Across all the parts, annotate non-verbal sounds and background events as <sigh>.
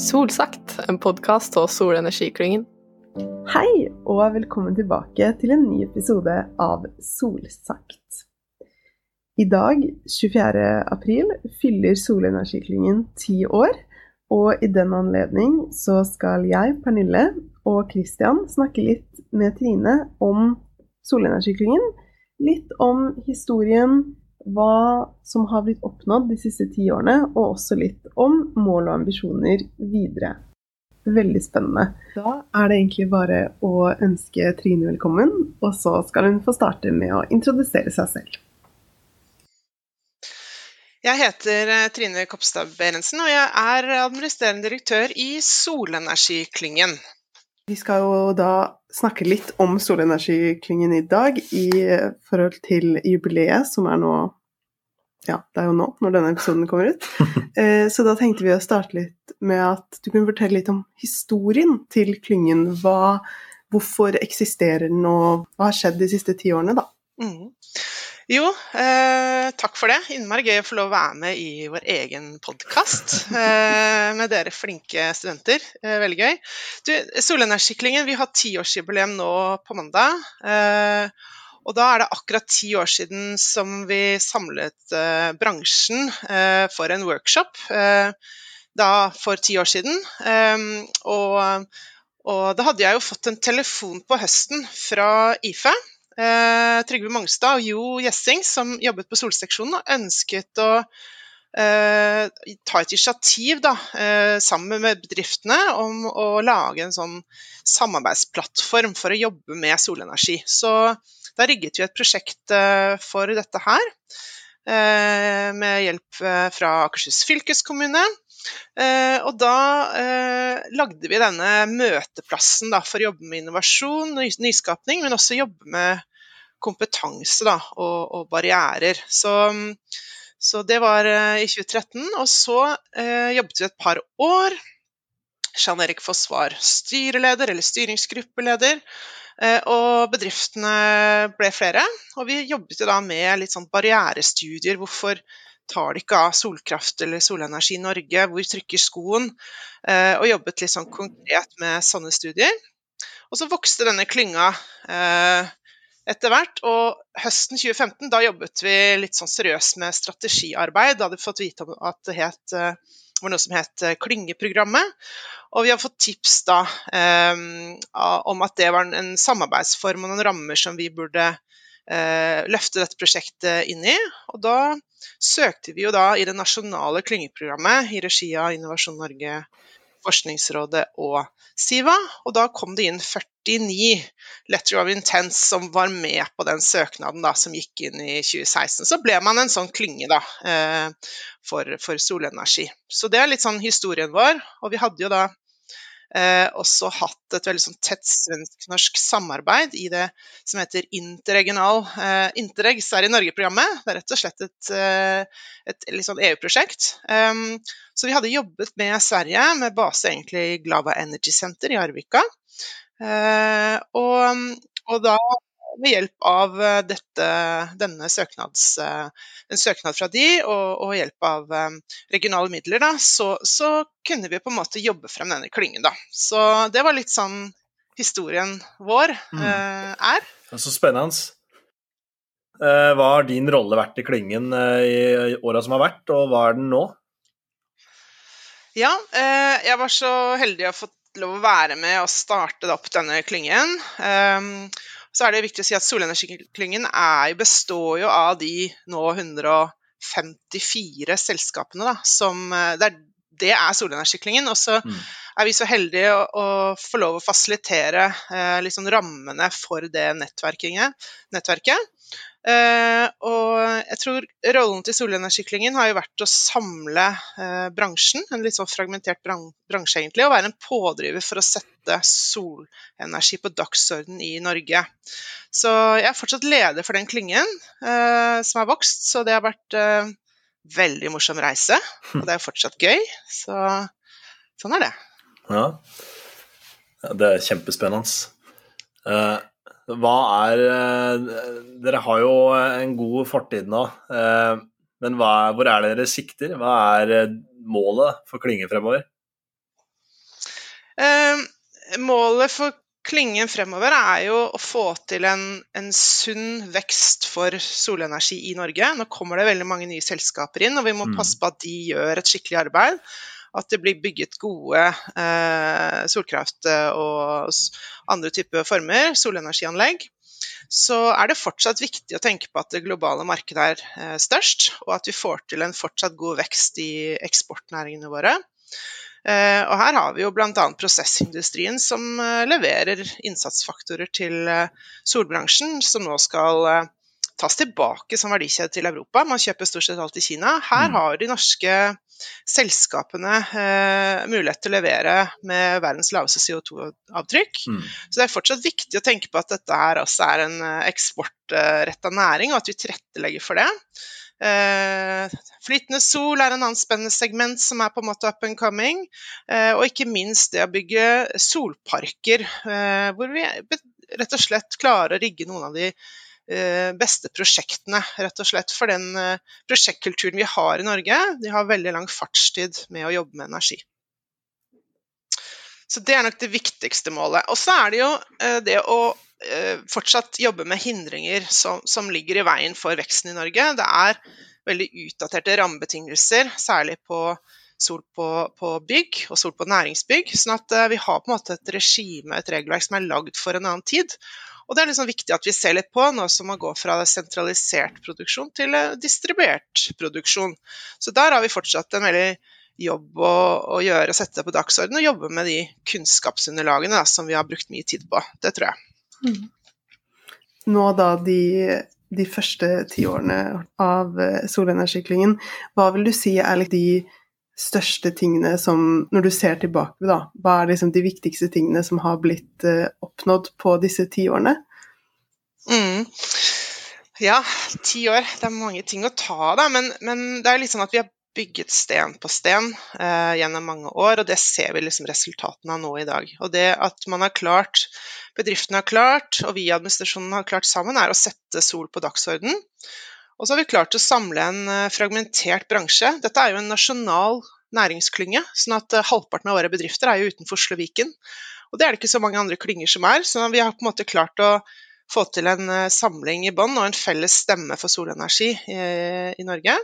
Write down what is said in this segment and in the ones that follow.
Solsagt, en podkast av Solenergiklyngen. Hei, og velkommen tilbake til en ny episode av Solsagt. I dag, 24. april, fyller Solenergiklyngen ti år. Og i den anledning så skal jeg, Pernille og Christian snakke litt med Trine om Solenergiklyngen. Litt om historien, hva som har blitt oppnådd de siste ti årene, og også litt om mål og ambisjoner videre. Veldig spennende. Da er det egentlig bare å ønske Trine velkommen, og så skal hun få starte med å introdusere seg selv. Jeg heter eh, Trine Kopstad Berentsen, og jeg er administrerende direktør i Solenergiklyngen. Vi skal jo da snakke litt om Solenergiklyngen i dag i forhold til jubileet, som er nå Ja, det er jo nå, når denne episoden kommer ut. <laughs> Eh, så da tenkte vi å starte litt med at du kunne fortelle litt om historien til klyngen. Hva, hvorfor eksisterer den, og hva har skjedd de siste ti årene, da? Mm. Jo, eh, takk for det. Innmari gøy å få lov å være med i vår egen podkast eh, med dere flinke studenter. Eh, veldig gøy. Du, Solenergiklyngen, vi har tiårsjubileum nå på mandag. Eh, og da er det akkurat ti år siden som vi samlet eh, bransjen eh, for en workshop. da for ti år siden. og, og da hadde jeg jo fått en telefon på høsten fra IFE eh, Trygve Mongstad og Jo Gjessing, som jobbet på Solseksjonen, og ønsket å eh, ta et initiativ da, eh, sammen med bedriftene om å lage en sånn samarbeidsplattform for å jobbe med solenergi. Så da rigget vi et prosjekt eh, for dette her. Eh, med hjelp eh, fra Akershus fylkeskommune. Uh, og da uh, lagde vi denne møteplassen da, for å jobbe med innovasjon og nyskapning, men også jobbe med kompetanse da, og, og, barrierer. Så, så, det var eh, i 2013. Og så eh, jobbet vi et par år. Jean Erik Foss var styreleder, eller styringsgruppeleder. Eh, og bedriftene ble flere. Og vi jobbet jo da med litt sånn barrierestudier. Hvorfor tar det ikke av solkraft eller solenergi i Norge? Hvor trykker skoen? Eh, og jobbet litt sånn konkret med sånne studier. Og så vokste denne klynga eh, etter hvert. Og høsten 2015 da jobbet vi litt sånn seriøst med strategiarbeid. Da hadde vi fått vite at det het, eh, var noe som het eh, Klyngeprogrammet. Og vi har fått tips da um, om at det var en samarbeidsform og noen rammer som vi burde uh, løfte dette prosjektet inn i. Og da søkte vi jo da i det nasjonale klyngeprogrammet i regi av Innovasjon Norge Forskningsrådet og Siva. Og da kom det inn 49 letter of intent som var med på den søknaden da, som gikk inn i 2016. Så ble man en sånn klynge da, eh, for, for solenergi. Så det er litt sånn historien vår. Og vi hadde jo da også hatt et veldig sånn tett svensk-norsk samarbeid i det som heter interregional eh, Interreg Sverige Norge-programmet. Det er rett og slett et, et, et sånn EU-prosjekt. Um, så vi hadde jobbet med Sverige, med base egentlig i Glava Energy Center i Arvika. Eh, og, og da ved hjelp av eh, dette, denne søknads, eh, en søknad fra de, og, og hjelp av um, regionale midler, da, så, så, kunne vi på en måte jobbe frem denne klyngen. Da. Så det var litt sånn historien vår mm. er. Så spennende. Hva har din rolle vært i klyngen i åra som har vært, og hva er den nå? Ja, jeg var så heldig å ha fått lov å være med og starte opp denne klyngen. Så er det viktig å si at Solenergiklyngen består jo av de nå 154 selskapene da, som eh, det er, det er Solenergiklyngen. Og så mm. Er vi så heldige å, å få lov å fasilitere eh, liksom rammene for det nettverket. Eh, og jeg tror rollen til Solenergiklyngen har jo vært å samle eh, bransjen, en litt sånn fragmentert bran bransje egentlig, og være en pådriver for å sette solenergi på dagsorden i Norge. Så jeg er fortsatt leder for den klyngen eh, som har vokst, så det har vært veldig morsom reise. Og det er fortsatt gøy. Så sånn er det. Ja, det er kjempespennende. Hva er eh, Dere har jo en god fortid nå, eh, men hva, hvor er det dere sikter? Hva er eh, målet for Klinge fremover? Eh, målet for klyngen fremover er jo å få til en, en, sunn vekst for solenergi i Norge. Nå kommer det veldig mange nye selskaper inn, og vi må mm. passe på at de gjør et skikkelig arbeid. At det blir bygget gode eh, solkraft- og andre typer former, solenergianlegg. Så er det fortsatt viktig å tenke på at det globale markedet er eh, størst, og at vi får til en fortsatt god vekst i eksportnæringene våre. Eh, og her har vi jo bl.a. prosessindustrien som eh, leverer innsatsfaktorer til eh, solbransjen, som nå skal tas tilbake som verdikjede til Europa. Man kjøper stort sett alt i Kina. Her mm. har de norske selskapene eh, mulighet til å levere med verdens laveste CO2-avtrykk. Mm. Så det er fortsatt viktig å tenke på at dette her også er en eksportretta næring, og at vi tilrettelegger for det. Eh, flytende sol er en annen spennende segment som er på en måte up and coming. Eh, og ikke minst det å bygge solparker, eh, hvor vi rett og slett klarer å rigge noen av de beste prosjektene, rett og slett. For den prosjektkulturen vi har i Norge, de har veldig lang fartstid med å jobbe med energi. Så det er nok det viktigste målet. Og så er det jo det å Eh, fortsatt jobbe med hindringer som, som, ligger i veien for veksten i Norge. Det er veldig utdaterte rammebetingelser, særlig på sol på, på, bygg og sol på næringsbygg. sånn at vi har på en måte et regime, et regelverk som er lagd for en annen tid. Og det er liksom viktig at vi ser litt på, nå som man går fra sentralisert produksjon til eh, distribuert produksjon. Så der har vi fortsatt en veldig jobb å, å gjøre, sette på dagsordenen og jobbe med de kunnskapsunderlagene da, som vi har brukt mye tid på. Det tror jeg. Mm. Nå da de, de første tiårene av eh, solenergiklyngen, hva vil du si er de største tingene som, når du ser tilbake, da, hva er liksom de viktigste tingene som har blitt uh, oppnådd på disse tiårene? Mm. Ja, ti år. Det er mange ting å ta av, men, men, det er litt sånn at vi har bygget sten på sten eh, gjennom mange år, og det ser vi liksom resultatene av nå i dag. Og det at man har klart, bedriften har klart, og vi i administrasjonen har klart sammen, er å sette sol på dagsorden. Og så har vi klart å samle en eh, fragmentert bransje. Dette er jo en nasjonal næringsklynge, sånn at eh, halvparten av våre bedrifter er jo utenfor Oslo og Viken. Og det er det ikke så mange andre klynger som er, så vi har på en måte klart å få til en eh, samling i bånn og en felles stemme for solenergi i, i Norge.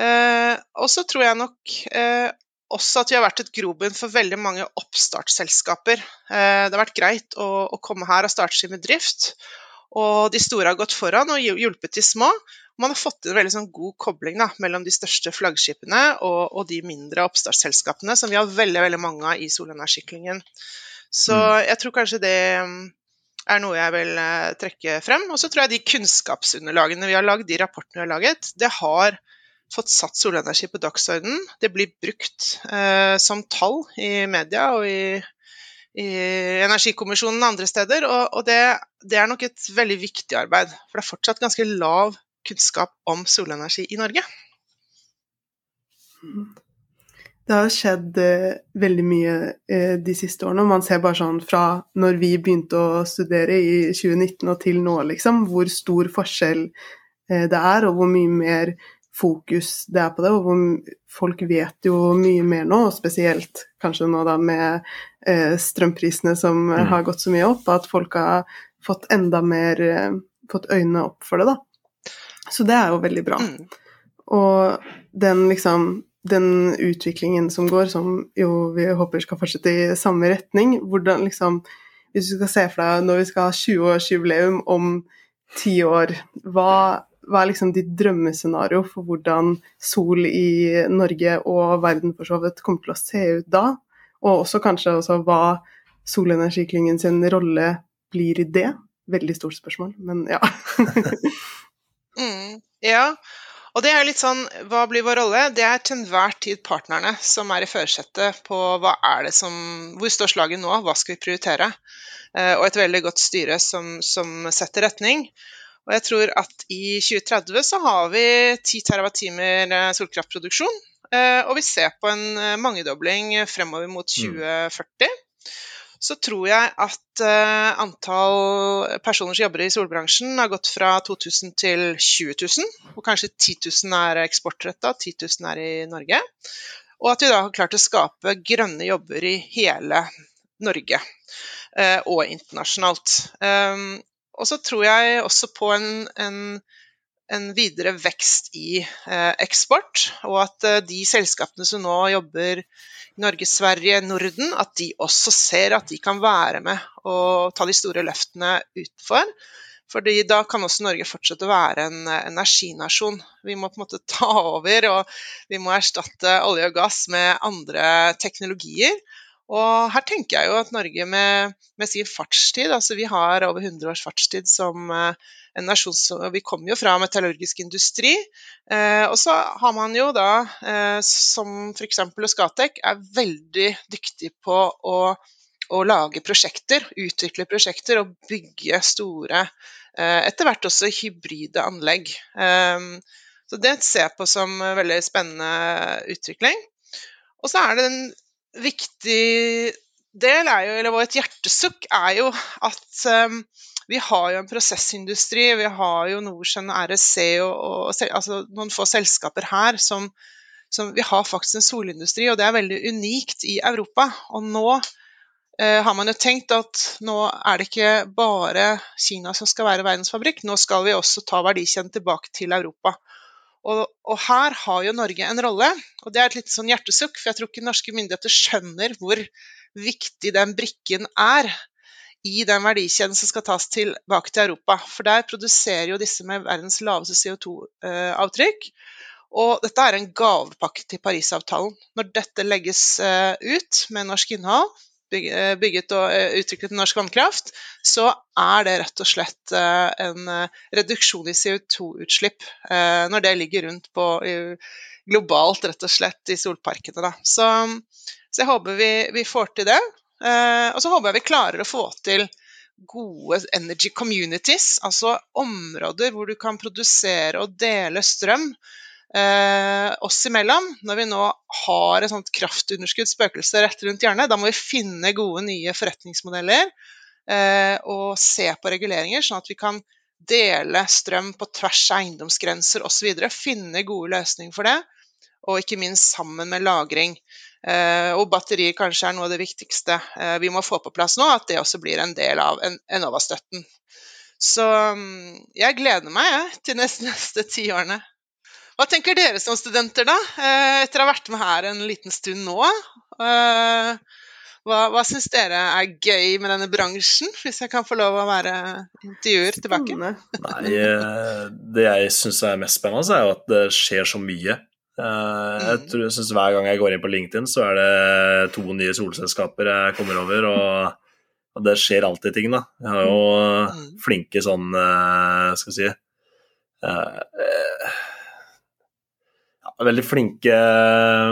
Eh, og så tror jeg nok eh, også at vi har vært et grobunn for veldig mange oppstartsselskaper. Eh, det har vært greit å, å, komme her og starte sin bedrift. Og de store har gått foran og hjulpet de små. Man har fått til en veldig sånn god kobling da, mellom de største flaggskipene og, og, de mindre oppstartsselskapene, som vi har veldig veldig mange av i solenergiklyngen. Så mm. jeg tror kanskje det mm, er noe jeg vil trekke frem. Og så tror jeg de kunnskapsunderlagene vi har lagd, de rapportene vi har laget, det har fått satt solenergi på dagsordenen. Det blir brukt eh, som tall i media og i, i Energikommisjonen andre steder. Og, og det, det, er nok et veldig viktig arbeid, for det er fortsatt ganske lav kunnskap om solenergi i Norge. Det har skjedd eh, veldig mye eh, de siste årene. Man ser bare sånn fra når vi begynte å studere i 2019 og til nå, liksom, hvor stor forskjell eh, det er, og hvor mye mer fokus det er på det, og hvor folk vet jo mye mer nå, spesielt kanskje nå da med eh, strømprisene som mm. har gått så mye opp, at folk har fått enda mer eh, fått øynene opp for det, da. Så det er jo veldig bra. Mm. Og den liksom den utviklingen som går, som jo vi håper skal fortsette i samme retning, hvordan liksom Hvis du skal se for deg når vi skal ha 20-årsjubileum om ti år, hva hva er liksom ditt drømmescenario for hvordan sol i Norge og verden for så vidt kommer til å se ut da? Og også kanskje også hva solenergiklyngen sin rolle blir i det? Veldig stort spørsmål, men ja. <laughs> mm, ja, og det er litt sånn Hva blir vår rolle? Det er til enhver tid partnerne som er i førersetet på hva er det som Hvor står slaget nå? Hva skal vi prioritere? Eh, og et veldig godt styre som, som setter retning. Og jeg tror at i 2030 så har vi 10 TWh eh, solkraftproduksjon. Eh, og vi ser på en eh, mangedobling fremover mot 2040. Mm. Så tror jeg at antall personer som jobber i solbransjen har gått fra 2000 til 20 000. Og kanskje 10 000 er eksportretta, 10 000 er i Norge. Og at vi da har klart å skape grønne jobber i hele Norge eh, og internasjonalt. Og så tror jeg også på en, en, en videre vekst i eh, eksport, og at eh, de selskapene som nå jobber i Norge, Sverige, Norden, at de også ser at de kan være med og ta de store løftene utenfor. Fordi da kan også Norge fortsette å være en energinasjon. Vi må på en måte <laughs> ta over, og vi må erstatte olje og gass med andre teknologier. Og her tenker jeg jo at Norge med, med sin fartstid, altså vi har over 100 års fartstid som uh, en nasjon som Vi kommer jo fra metallurgisk industri. Eh, og så har man jo da, eh, som f.eks. Skatek, er veldig dyktig på å, å, lage prosjekter, utvikle prosjekter og bygge store, etter hvert også hybride anlegg. så det ser jeg på som veldig spennende utvikling. Og så er det den viktig del er jo, eller vårt hjertesukk er jo at um, vi har jo en prosessindustri. Vi har jo Norcen, RSC og, og altså noen få selskaper her som, som, Vi har faktisk en solindustri, og det er veldig unikt i Europa. Og nå eh, har man jo tenkt at nå er det ikke bare Kina som skal være verdensfabrikk, nå skal vi også ta verdikjeden tilbake til Europa. Og, og, her har jo Norge en rolle, og det er et litt sånn hjertesukk, for jeg tror ikke norske myndigheter skjønner hvor viktig den brikken er i den verdikjeden som skal tas tilbake til Europa. For der produserer jo disse med verdens laveste CO2-avtrykk. Og dette er en gavepakke til Parisavtalen. Når dette legges eh, ut med norsk innhold, bygget og eh, utviklet norsk vannkraft, så er det rett og slett eh, en reduksjon i CO2-utslipp når det ligger rundt på globalt, rett og slett, i solparkene. Så, så jeg håper vi, vi, får til det. Og så håper jeg vi klarer å få til gode energy communities, altså områder hvor du kan produsere og dele strøm eh, oss imellom, når vi nå har et sånt kraftunderskudd, spøkelse, rett rundt hjørnet, da må vi finne gode nye forretningsmodeller eh, og se på reguleringer, sånn at vi kan dele strøm på tvers av eiendomsgrenser osv. Finne gode løsninger for det, og ikke minst sammen med lagring. Eh, og batterier kanskje er noe av det viktigste eh, vi må få på plass nå, at det også blir en del av Enova-støtten. Så mm, jeg gleder meg jeg, til de neste, ti årene. Hva tenker dere som studenter, da? Eh, etter å ha vært med her en liten stund nå. Eh, hva, hva syns dere er gøy med denne bransjen, hvis jeg kan få lov å være intervjuer tilbake? Nei, eh, det jeg syns er mest spennende, er jo at det skjer så mye. Jeg tror jeg synes Hver gang jeg går inn på LinkedIn, så er det to nye solselskaper jeg kommer over. og, og det skjer alltid ting, da. Jeg har jo mm. flinke sånn Skal vi si veldig flinke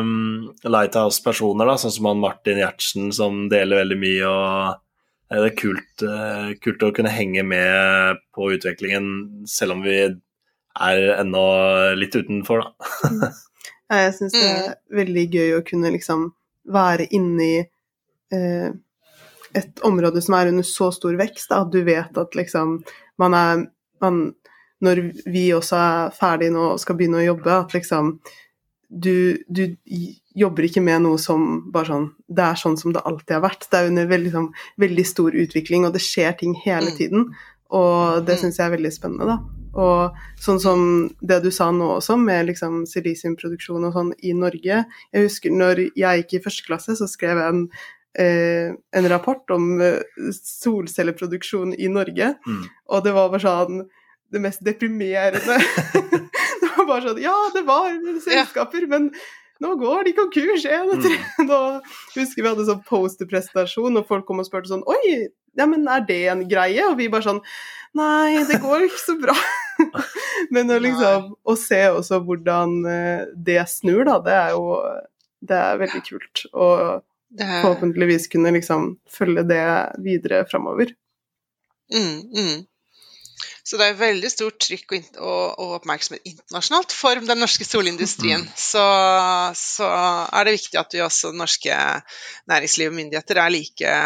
um, Lighthouse-personer, sånn som han Martin Gjertsen, som deler veldig mye. og Det er kult, uh, kult, å kunne henge med på utviklingen, selv om vi er ennå litt utenfor, da. Jeg syns det er mm. veldig gøy å kunne liksom være inni uh, et område som er under så stor vekst, da, at du vet at liksom man er man, når vi også er ferdige nå og skal begynne å jobbe, at liksom du, du, jobber ikke med noe som bare sånn Det er sånn som det alltid har vært. Det er under veldig, sånn, veldig stor utvikling, og det skjer ting hele mm. tiden. Og det mm. syns jeg er veldig spennende, da. Og sånn som det du sa nå også, med liksom silisiumproduksjon og sånn i Norge. Jeg husker når jeg gikk i første klasse, så skrev jeg en, eh, en rapport om eh, solcelleproduksjon i Norge. Mm. Og det var bare sånn det mest deprimerende. <laughs> det var bare sånn Ja, det var selskaper, ja. men nå går de konkurs én etter én. Mm. <laughs> husker vi hadde sånn posterprestasjon, og folk kom og spurte sånn Oi, ja, men er det en greie? Og vi bare sånn Nei, det går ikke så bra. <laughs> men å liksom Å se også hvordan eh, det snur, da, det er jo Det er veldig kult. Og forhåpentligvis kunne liksom følge det videre framover. Mm, mm. Så det er veldig stort trykk og, og, og oppmerksomhet internasjonalt for den norske solindustrien. Mm. Så, så, er det viktig at vi også, norske næringsliv og myndigheter, er like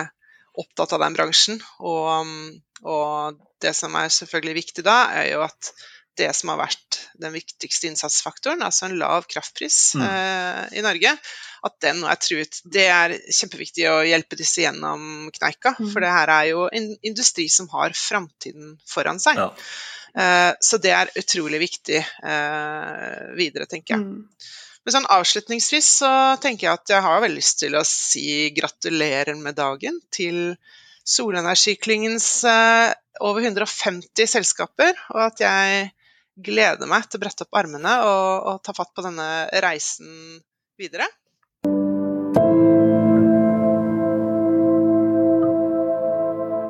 opptatt av den bransjen. Og, og det som er selvfølgelig viktig da, er jo at det som har vært den viktigste innsatsfaktoren, altså en lav kraftpris mm. uh, i Norge, at den nå er truet. Det er kjempeviktig å hjelpe disse gjennom kneika, Mm. for det her er jo en industri som har framtiden foran seg. Ja. Uh, Så det er utrolig viktig uh, videre, tenker jeg. Mm. Men sånn avslutningsvis så tenker jeg at jeg har veldig lyst til å si gratulerer med dagen til Solenergiklyngens over 150 selskaper, og at jeg gleder meg til å brette opp armene og, og ta fatt på denne reisen videre.